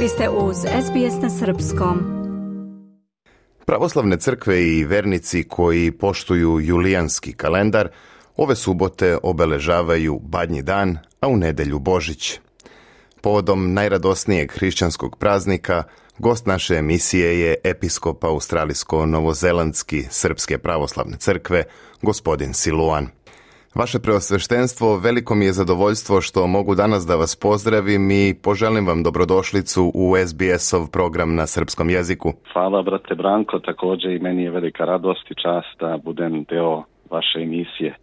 Vi ste uz SBS na Srpskom. Pravoslavne crkve i vernici koji poštuju julijanski kalendar ove subote obeležavaju Badnji dan, a u nedelju Božić. Povodom najradosnijeg hrišćanskog praznika gost naše emisije je Episkopa australijsko-novozelandski Srpske pravoslavne crkve, gospodin Siluan. Vaše preosveštenstvo, veliko mi je zadovoljstvo što mogu danas da vas pozdravim i poželim vam dobrodošlicu u SBS-ov program na srpskom jeziku. Hvala, brate Branko, također i meni je velika radost i čast da budem deo vaše emisije.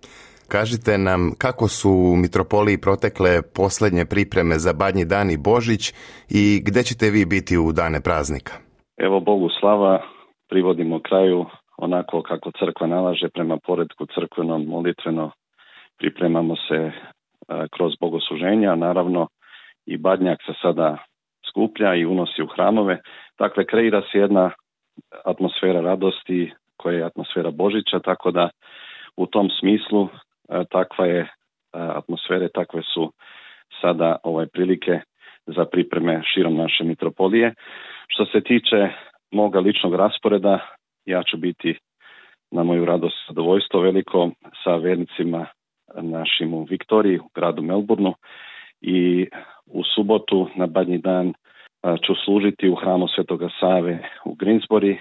Kažite nam kako su u Mitropoliji protekle posljednje pripreme za Badnji dan i Božić i gde ćete vi biti u dane praznika? Evo Bogu slava, privodimo kraju onako kako crkva nalaže prema poredku crkvenom, molitveno pripremamo se e, kroz bogosluženja, naravno i badnjak se sada skuplja i unosi u hramove. Dakle, kreira se jedna atmosfera radosti koja je atmosfera Božića, tako da u tom smislu e, takva je e, atmosfere, takve su sada ovaj prilike za pripreme širom naše mitropolije. Što se tiče moga ličnog rasporeda, ja ću biti na moju radost zadovoljstvo veliko sa vernicima našim u Viktoriji, u gradu Melbourneu i u subotu na badnji dan ću služiti u hramu Svetoga Save u Greensbori,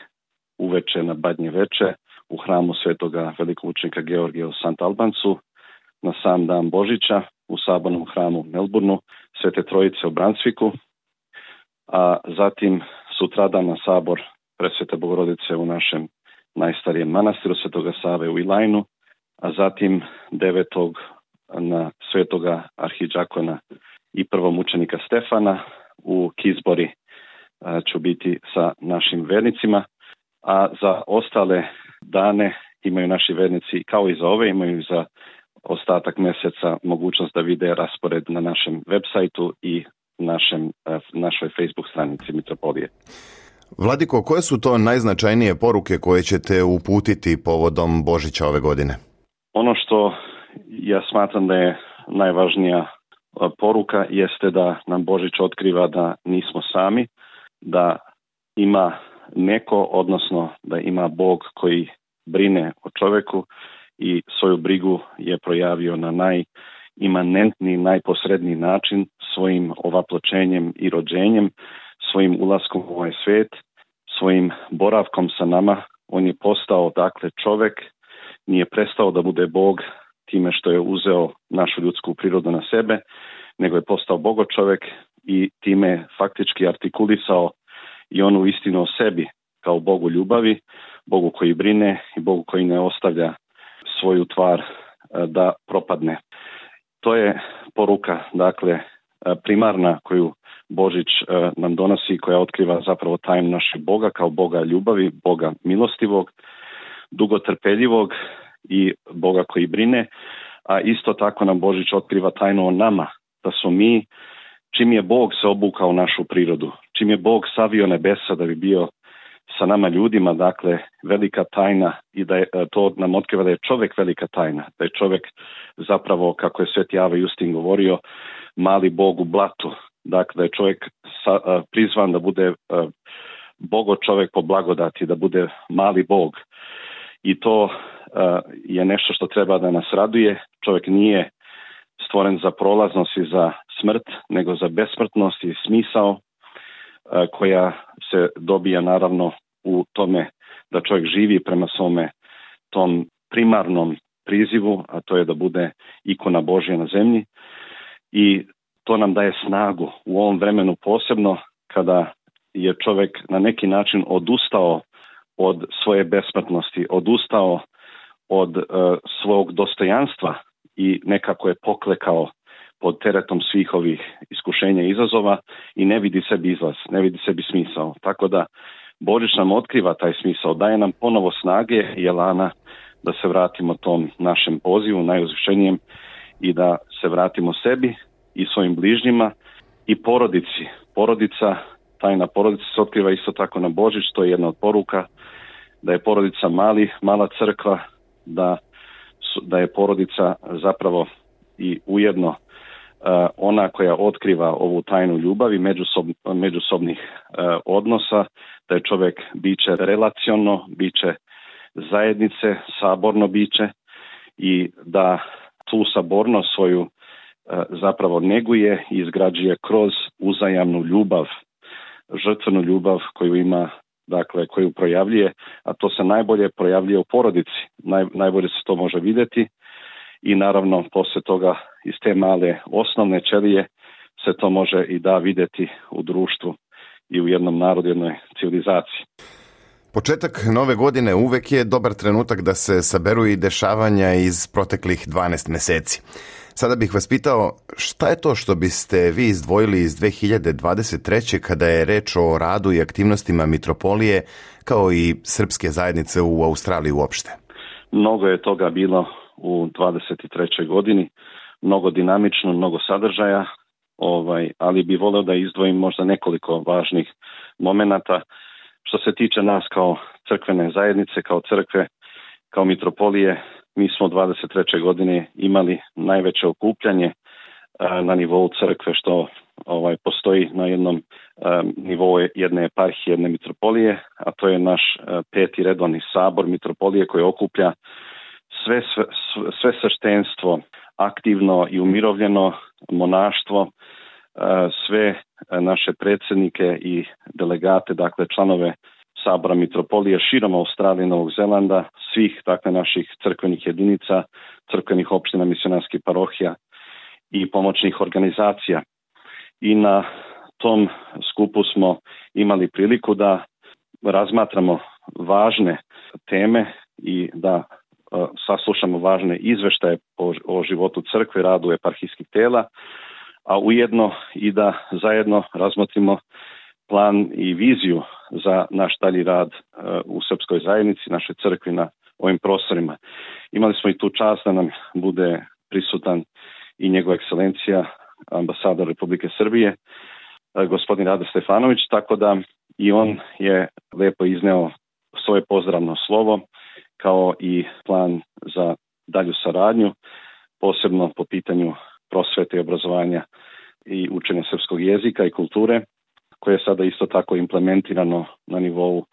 uveče na badnje veče u hramu Svetoga učnika Georgija u Sant Albancu, na sam dan Božića u sabornom hramu u Melbourneu, Svete Trojice u Bransviku, a zatim sutradan na sabor Presvete Bogorodice u našem najstarijem manastiru Svetoga Save u Ilajnu, a zatim 9. na svetoga arhiđakona i prvom učenika Stefana u Kizbori ću biti sa našim vernicima, a za ostale dane imaju naši vernici kao i za ove, imaju za ostatak mjeseca mogućnost da vide raspored na našem web sajtu i našem, e, našoj Facebook stranici Mitropolije. Vladiko, koje su to najznačajnije poruke koje ćete uputiti povodom Božića ove godine? Ono što ja smatram da je najvažnija e, poruka jeste da nam Božić otkriva da nismo sami, da ima neko, odnosno da ima Bog koji brine o čoveku i svoju brigu je projavio na najimanentniji, najposredniji način svojim ovapločenjem i rođenjem, svojim ulaskom u ovaj svijet, svojim boravkom sa nama. On je postao dakle čovek nije prestao da bude Bog time što je uzeo našu ljudsku prirodu na sebe, nego je postao bogo čovjek i time faktički artikulisao i onu istinu o sebi kao Bogu ljubavi, Bogu koji brine i Bogu koji ne ostavlja svoju tvar e, da propadne. To je poruka, dakle, e, primarna koju Božić e, nam donosi, koja otkriva zapravo tajnu našeg Boga kao Boga ljubavi, Boga milostivog, dugotrpeljivog i Boga koji brine, a isto tako nam Božić otkriva tajnu o nama, da su mi, čim je Bog se obukao u našu prirodu, čim je Bog savio nebesa da bi bio sa nama ljudima, dakle, velika tajna i da je, to nam otkriva da je čovjek velika tajna, da je čovjek zapravo, kako je Sveti Ava Justin govorio, mali Bog u blatu, dakle, da je čovjek prizvan da bude Bogo čovjek po blagodati, da bude mali Bog, i to e, je nešto što treba da nas raduje. Čovjek nije stvoren za prolaznost i za smrt, nego za besmrtnost i smisao e, koja se dobija naravno u tome da čovjek živi prema svome tom primarnom prizivu, a to je da bude ikona Božja na zemlji i to nam daje snagu u ovom vremenu posebno kada je čovjek na neki način odustao od svoje besmrtnosti, odustao od e, svog dostojanstva i nekako je poklekao pod teretom svih ovih iskušenja i izazova i ne vidi sebi izlaz, ne vidi sebi smisao. Tako da Božić nam otkriva taj smisao, daje nam ponovo snage i elana da se vratimo tom našem pozivu, najuzvišenijem i da se vratimo sebi i svojim bližnjima i porodici. Porodica tajna porodica se otkriva isto tako na Božić, to je jedna od poruka, da je porodica mali, mala crkva, da, da je porodica zapravo i ujedno e, ona koja otkriva ovu tajnu ljubavi međusobnih e, odnosa, da je čovjek biće relacionno, biće zajednice, saborno biće i da tu sabornost svoju e, zapravo neguje i izgrađuje kroz uzajamnu ljubav žrtvenu ljubav koju ima dakle koju projavljuje, a to se najbolje projavljuje u porodici, Naj, najbolje se to može vidjeti i naravno poslije toga iz te male osnovne čelije se to može i da vidjeti u društvu i u jednom narodu, jednoj civilizaciji. Početak nove godine uvek je dobar trenutak da se saberu i dešavanja iz proteklih 12 meseci. Sada bih vas pitao šta je to što biste vi izdvojili iz 2023. kada je reč o radu i aktivnostima Mitropolije kao i srpske zajednice u Australiji uopšte? Mnogo je toga bilo u 2023. godini, mnogo dinamično, mnogo sadržaja, ovaj, ali bi voleo da izdvojim možda nekoliko važnih momenata. Što se tiče nas kao crkvene zajednice, kao crkve, kao mitropolije, mi smo 23. godine imali najveće okupljanje e, na nivou crkve što ovaj postoji na jednom e, nivou jedne eparhije, jedne mitropolije, a to je naš e, peti redovni sabor mitropolije koji okuplja sve, sve, aktivno i umirovljeno, monaštvo, sve naše predsjednike i delegate, dakle članove sabora mitropolije širom Australije i Novog Zelanda, svih dakle naših crkvenih jedinica, crkvenih opština, misionarskih parohija i pomoćnih organizacija. I na tom skupu smo imali priliku da razmatramo važne teme i da e, saslušamo važne izveštaje o životu crkve, radu eparhijskih tela, a ujedno i da zajedno razmotrimo plan i viziju za naš dalji rad e, u srpskoj zajednici, našoj crkvi na ovim prostorima. Imali smo i tu čast da nam bude prisutan i njegova ekscelencija ambasador Republike Srbije, e, gospodin Rada Stefanović, tako da i on je lepo izneo svoje pozdravno slovo kao i plan za dalju saradnju, posebno po pitanju prosvete i obrazovanja i učenja srpskog jezika i kulture, koje je sada isto tako implementirano na nivou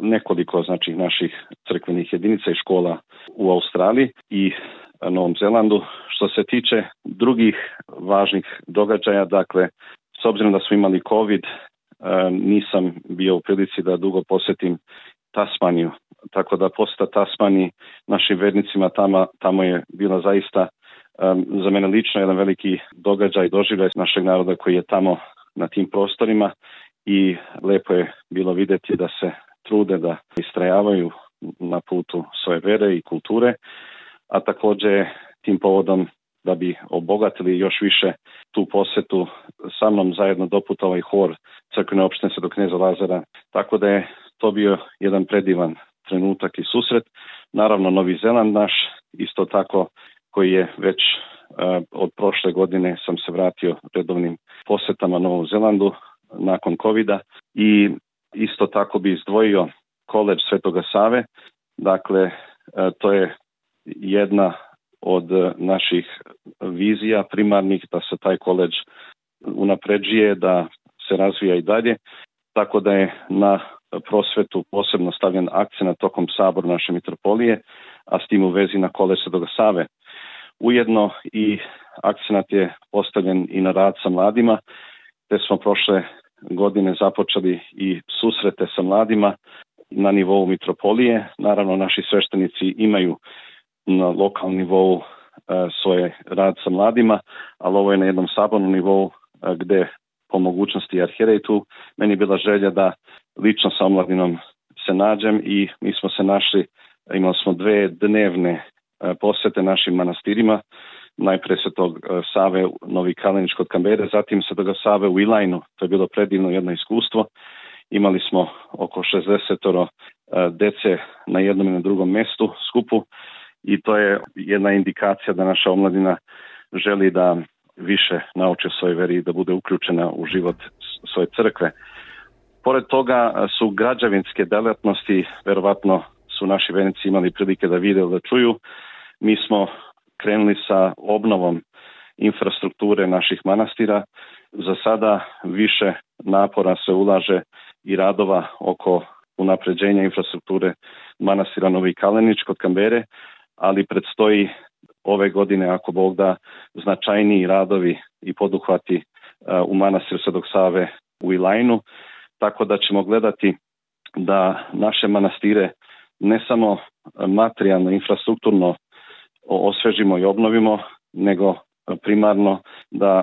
nekoliko znači naših crkvenih jedinica i škola u Australiji i Novom Zelandu. Što se tiče drugih važnih događaja, dakle, s obzirom da smo imali COVID, e, nisam bio u prilici da dugo posjetim Tasmaniju. Tako da posta Tasmaniji našim vednicima, tamo, tamo je bila zaista e, za mene lično jedan veliki događaj doživljaj našeg naroda koji je tamo na tim prostorima i lepo je bilo vidjeti da se trude da istrajavaju na putu svoje vere i kulture, a također tim povodom da bi obogatili još više tu posetu sa mnom zajedno doputovao i hor crkvene opštine sa Lazara. Tako da je to bio jedan predivan trenutak i susret. Naravno Novi Zeland naš isto tako koji je već eh, od prošle godine sam se vratio redovnim posjetama Novom Zelandu nakon covida i isto tako bi izdvojio Koleđ Svetoga Save. Dakle, e, to je jedna od e, naših vizija primarnih da se taj koleđ unapređuje, da se razvija i dalje, tako da je na prosvetu posebno stavljen na tokom sabor naše mitropolije, a s tim u vezi na kole Svetoga Save. Ujedno i akcenat je postavljen i na rad sa mladima, te smo prošle godine započeli i susrete sa mladima na nivou mitropolije. Naravno, naši sveštenici imaju na lokalnom nivou e, svoje rad sa mladima, ali ovo je na jednom sabornom nivou e, gde po mogućnosti arhirej tu. Meni je bila želja da lično sa omladinom se nađem i mi smo se našli, imali smo dve dnevne E, posjete našim manastirima, se tog e, Save Novi Kalenić kod Kambere, zatim se toga Save u Ilajnu, to je bilo predivno jedno iskustvo. Imali smo oko 60 e, dece na jednom i na drugom mjestu skupu i to je jedna indikacija da naša omladina želi da više nauče svoje veri i da bude uključena u život svoje crkve. Pored toga su građevinske djelatnosti, verovatno su naši venici imali prilike da vide, da čuju, mi smo krenuli sa obnovom infrastrukture naših manastira. Za sada više napora se ulaže i radova oko unapređenja infrastrukture manastira Novi Kalenić kod Kambere, ali predstoji ove godine, ako Bog da, značajniji radovi i poduhvati e, u manastiru Svetog Save u Ilajnu, tako da ćemo gledati da naše manastire ne samo materijalno, infrastrukturno osvežimo i obnovimo, nego e, primarno da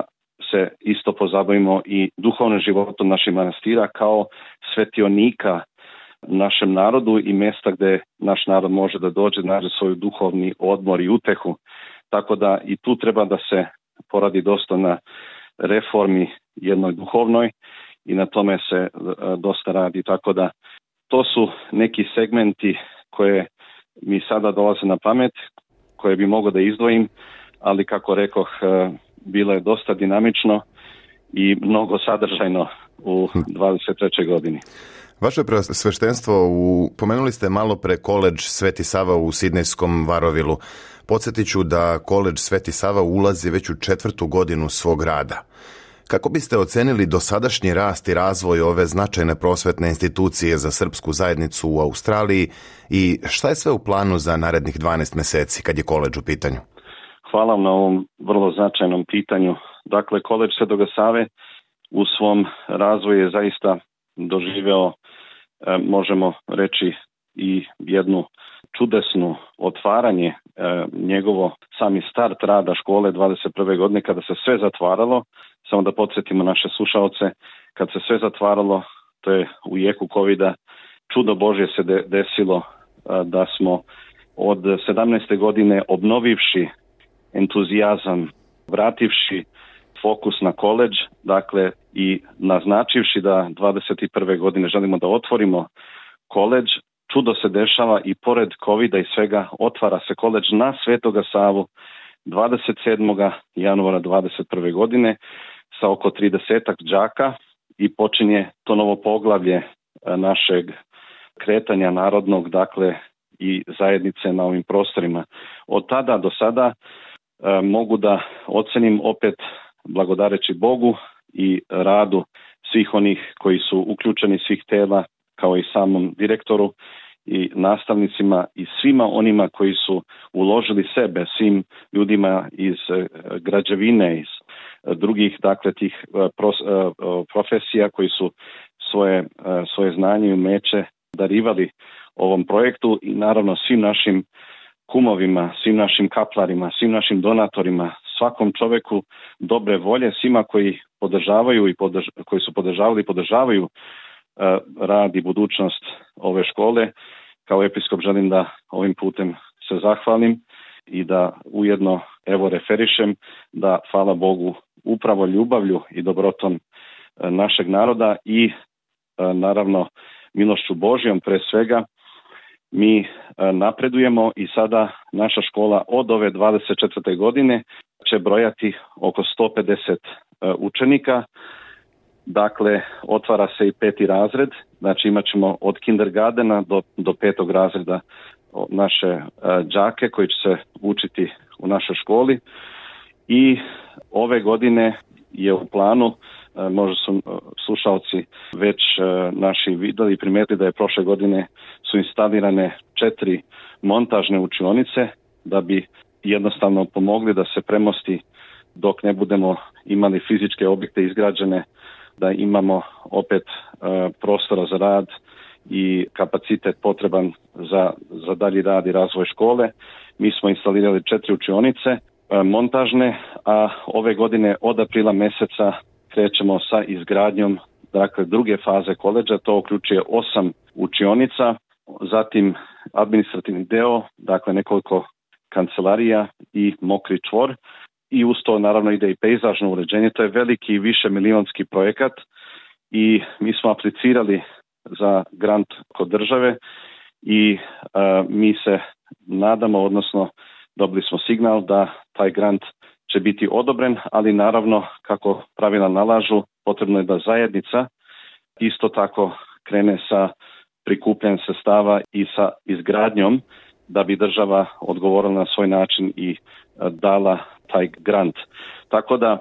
se isto pozabavimo i duhovnim životom naših manastira kao svetionika našem narodu i mjesta gdje naš narod može da dođe, nađe svoj duhovni odmor i utehu. Tako da i tu treba da se poradi dosta na reformi jednoj duhovnoj i na tome se e, dosta radi. Tako da to su neki segmenti koje mi sada dolaze na pamet koje bi mogao da izdvojim, ali kako rekoh, e, bilo je dosta dinamično i mnogo sadržajno u 23. godini. Vaše sveštenstvo, u, pomenuli ste malo pre koleđ Sveti Sava u Sidnejskom Varovilu. Podsjetit ću da koleđ Sveti Sava ulazi već u četvrtu godinu svog rada. Kako biste ocenili dosadašnji rast i razvoj ove značajne prosvetne institucije za srpsku zajednicu u Australiji i šta je sve u planu za narednih 12 meseci kad je koleđ u pitanju? Hvala vam na ovom vrlo značajnom pitanju. Dakle, koleđ se Save u svom razvoju je zaista doživeo, e, možemo reći, i jednu čudesno otvaranje e, njegovo sami start rada škole 21. godine kada se sve zatvaralo, samo da podsjetimo naše slušaoce, kad se sve zatvaralo, to je u jeku covid čudo Božje se desilo e, da smo od 17. godine obnovivši entuzijazam, vrativši fokus na koleđ, dakle i naznačivši da 21. godine želimo da otvorimo koleđ, čudo se dešava i pored covida i svega otvara se koleđ na Svetoga Savu 27. januara 2021. godine sa oko 30 đaka i počinje to novo poglavlje e, našeg kretanja narodnog, dakle i zajednice na ovim prostorima. Od tada do sada e, mogu da ocenim opet blagodareći Bogu i radu svih onih koji su uključeni svih tela kao i samom direktoru i nastavnicima i svima onima koji su uložili sebe, svim ljudima iz e, građevine, iz e, drugih dakle tih e, profesija koji su svoje, svoje znanje i umeće darivali ovom projektu i naravno svim našim kumovima, svim našim kaplarima, svim našim donatorima, svakom čovjeku dobre volje, svima koji podržavaju i koji su podržavali i podržavaju E, rad i budućnost ove škole. Kao episkop želim da ovim putem se zahvalim i da ujedno evo referišem da hvala Bogu upravo ljubavlju i dobrotom e, našeg naroda i e, naravno milošću Božjom pre svega mi napredujemo i sada naša škola od ove 24. godine će brojati oko 150 učenika Dakle, otvara se i peti razred, znači imat ćemo od kindergardena do, do petog razreda naše e, đake koji će se učiti u našoj školi i ove godine je u planu e, možda su e, slušalci već naši videli i primijetili da je prošle godine su instalirane četiri montažne učionice da bi jednostavno pomogli da se premosti dok ne budemo imali fizičke objekte izgrađene da imamo opet e, prostora za rad i kapacitet potreban za, za dalji rad i razvoj škole. Mi smo instalirali četiri učionice e, montažne, a ove godine od aprila meseca krećemo sa izgradnjom dakle, druge faze koleđa, to uključuje osam učionica, zatim administrativni deo, dakle nekoliko kancelarija i mokri čvor, i uz to naravno ide i pejzažno uređenje. To je veliki više milionski projekat i mi smo aplicirali za grant kod države i e, mi se nadamo, odnosno dobili smo signal da taj grant će biti odobren, ali naravno kako pravila nalažu potrebno je da zajednica isto tako krene sa prikupljanjem sredstava i sa izgradnjom da bi država odgovorila na svoj način i e, dala taj grant. Tako da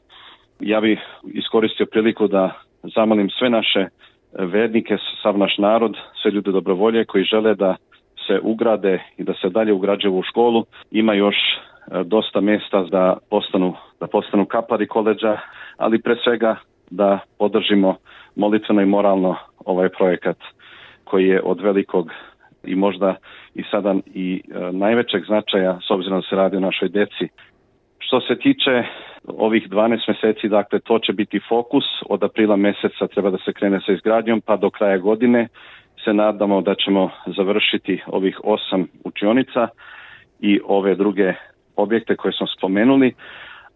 ja bih iskoristio priliku da zamolim sve naše e, vernike, sav naš narod, sve ljude dobrovolje koji žele da se ugrade i da se dalje ugrađuju u školu. Ima još e, dosta mjesta da postanu, da postanu kapari koleđa, ali pre svega da podržimo molitveno i moralno ovaj projekat koji je od velikog i možda i sada i e, najvećeg značaja s obzirom da se radi o našoj deci. Što se tiče ovih 12 mjeseci, dakle to će biti fokus, od aprila mjeseca treba da se krene sa izgradnjom pa do kraja godine se nadamo da ćemo završiti ovih osam učionica i ove druge objekte koje smo spomenuli,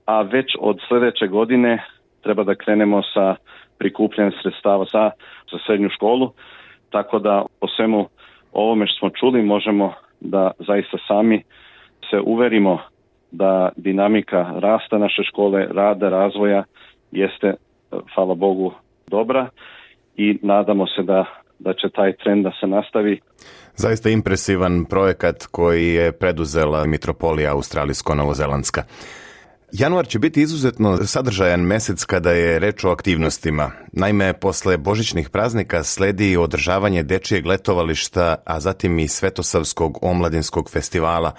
a već od sljedeće godine treba da krenemo sa prikupljanjem sredstava za, za srednju školu, tako da o svemu ovome što smo čuli možemo da zaista sami se uverimo da dinamika rasta naše škole, rada, razvoja jeste, e, hvala Bogu, dobra i nadamo se da da će taj trend da se nastavi. Zaista impresivan projekat koji je preduzela Mitropolija Australijsko-Novozelandska. Januar će biti izuzetno sadržajan mjesec kada je reč o aktivnostima. Naime, posle božićnih praznika sledi održavanje dečijeg letovališta, a zatim i Svetosavskog omladinskog festivala.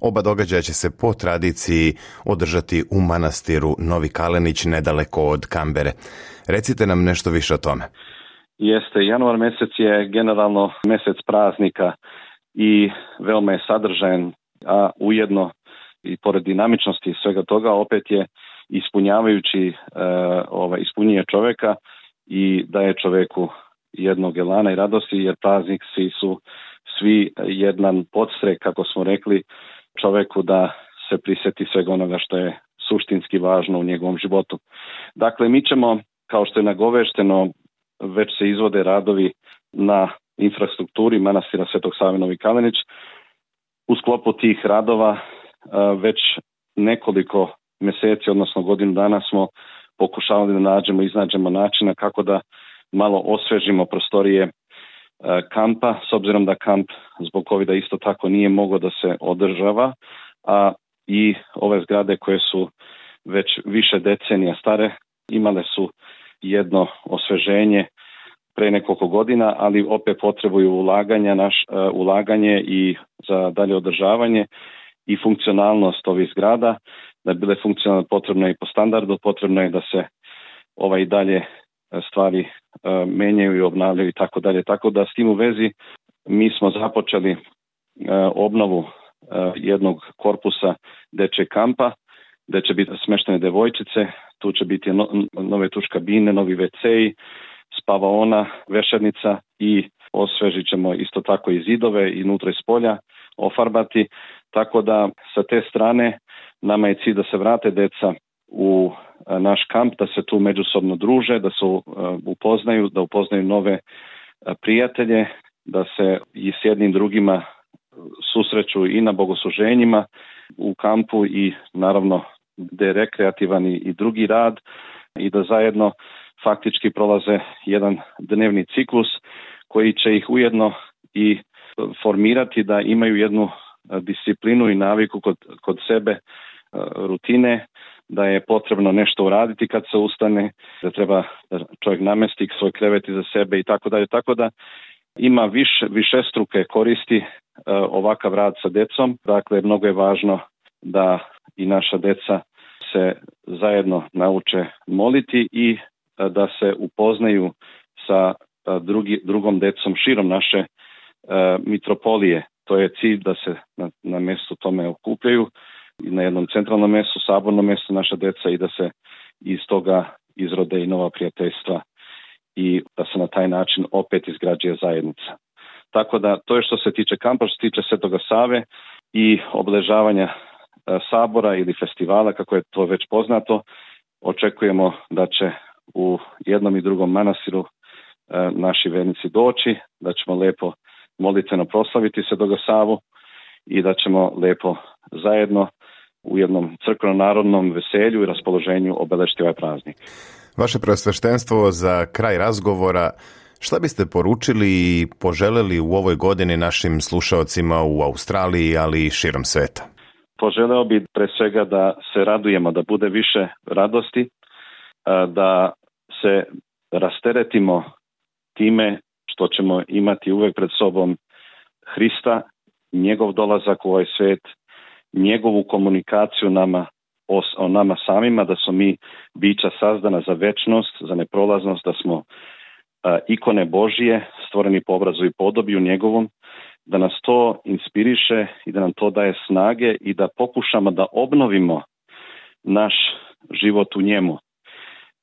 Oba događaja će se po tradiciji održati u manastiru Novi Kalenić nedaleko od Kambere. Recite nam nešto više o tome. Jeste, januar mjesec je generalno mjesec praznika i veoma je sadržajan, a ujedno i pored dinamičnosti i svega toga opet je ispunjavajući e, ovaj, ispunjenje čovjeka i daje čovjeku jednog elana i radosti jer svi su svi jedan podstrek kako smo rekli čovjeku da se prisjeti svega onoga što je suštinski važno u njegovom životu. Dakle, mi ćemo, kao što je nagovešteno, već se izvode radovi na infrastrukturi manastira Svetog Savinovi Kalenić. U sklopu tih radova već nekoliko mjeseci, odnosno godinu dana smo pokušavali da nađemo, iznađemo načina kako da malo osvežimo prostorije kampa, s obzirom da kamp zbog covid isto tako nije mogao da se održava, a i ove zgrade koje su već više decenija stare imale su jedno osveženje pre nekoliko godina, ali opet potrebuju ulaganja, naš, ulaganje i za dalje održavanje i funkcionalnost ovih zgrada. Da bi bile funkcionalne potrebno i po standardu, potrebno je da se ovaj i dalje e, stvari e, menjaju i obnavljaju i tako dalje. Tako da s tim u vezi mi smo započeli e, obnovu jednog korpusa dečeg kampa gdje će biti smeštene devojčice, tu će biti nove tuškabine, novi WC-i, spavaona, vešernica i osvežit ćemo isto tako i zidove i nutra iz polja ofarbati, tako da sa te strane nama je cilj da se vrate deca u e, naš kamp, da se tu međusobno druže, da se e, upoznaju, da upoznaju nove e, prijatelje, da se i s jednim drugima susreću i na bogosluženjima u kampu i naravno da je rekreativan i drugi rad i da zajedno faktički prolaze jedan dnevni ciklus koji će ih ujedno i formirati da imaju jednu e, disciplinu i naviku kod, kod sebe e, rutine da je potrebno nešto uraditi kad se ustane, da treba čovjek namesti svoj krevet za sebe i tako dalje. Tako da ima više, više struke koristi e, ovakav rad sa decom. Dakle, mnogo je važno da i naša deca se zajedno nauče moliti i da se upoznaju sa drugi, drugom decom širom naše E, mitropolije. To je cilj da se na, na mjestu tome okupljaju i na jednom centralnom mjestu, sabornom mjestu naša deca i da se iz toga izrode i nova prijateljstva i da se na taj način opet izgrađuje zajednica. Tako da to je što se tiče kampa, što se tiče Svetoga Save i obležavanja e, sabora ili festivala, kako je to već poznato, očekujemo da će u jednom i drugom manasiru e, naši vernici doći, da ćemo lepo molitveno proslaviti se Doga i da ćemo lepo zajedno u jednom crkveno-narodnom veselju i raspoloženju obeležiti ovaj praznik. Vaše preosveštenstvo za kraj razgovora, šta biste poručili i poželeli u ovoj godini našim slušaocima u Australiji, ali i širom sveta? Poželeo bi pre svega da se radujemo, da bude više radosti, da se rasteretimo time što ćemo imati uvek pred sobom Hrista, njegov dolazak u ovaj svet, njegovu komunikaciju nama o, nama samima, da smo mi bića sazdana za večnost, za neprolaznost, da smo ikone Božije, stvoreni po obrazu i podobiju njegovom, da nas to inspiriše i da nam to daje snage i da pokušamo da obnovimo naš život u njemu.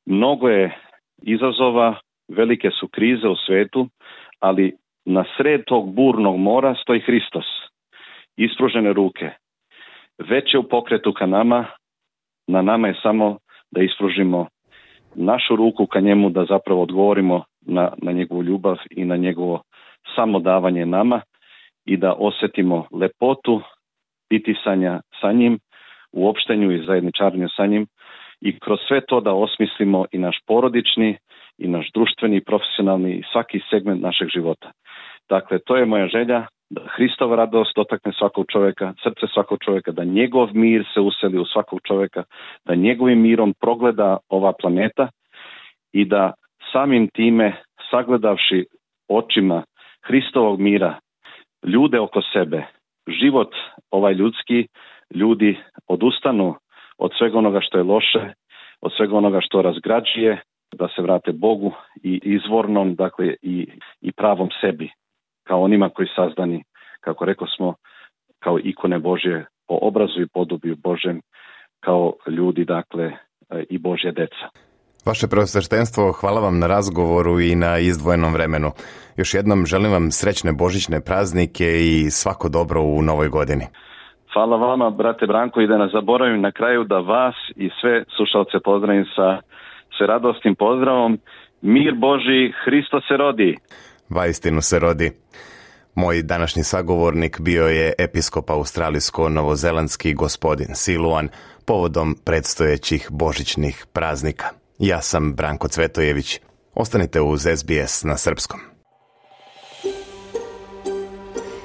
Mnogo je izazova, velike su krize u svetu, ali na sred tog burnog mora stoji Hristos, ispružene ruke. Već je u pokretu ka nama, na nama je samo da ispružimo našu ruku ka njemu, da zapravo odgovorimo na, na njegovu ljubav i na njegovo samodavanje nama i da osjetimo lepotu pitisanja sa njim, u opštenju i zajedničarenju sa njim i kroz sve to da osmislimo i naš porodični i naš društveni, profesionalni i svaki segment našeg života. Dakle, to je moja želja da Hristova radost dotakne svakog čovjeka, srce svakog čovjeka, da njegov mir se useli u svakog čovjeka, da njegovim mirom progleda ova planeta i da samim time, sagledavši očima Hristovog mira, ljude oko sebe, život ovaj ljudski, ljudi odustanu od svega onoga što je loše, od svega onoga što razgrađuje, da se vrate Bogu i izvornom, dakle i, i pravom sebi, kao onima koji sazdani, kako rekao smo, kao ikone Božje po obrazu i podobiju Božem, kao ljudi, dakle, e, i Božje deca. Vaše preosveštenstvo, hvala vam na razgovoru i na izdvojenom vremenu. Još jednom želim vam srećne božićne praznike i svako dobro u novoj godini. Hvala vama, brate Branko, i da ne zaboravim na kraju da vas i sve slušalce pozdravim sa s radostnim pozdravom Mir Boži, Hristo se rodi. Vajstinu se rodi. Moj današnji sagovornik bio je episkop australijsko-novozelandski gospodin Siluan povodom predstojećih božićnih praznika. Ja sam Branko Cvetojević. Ostanite uz SBS na srpskom.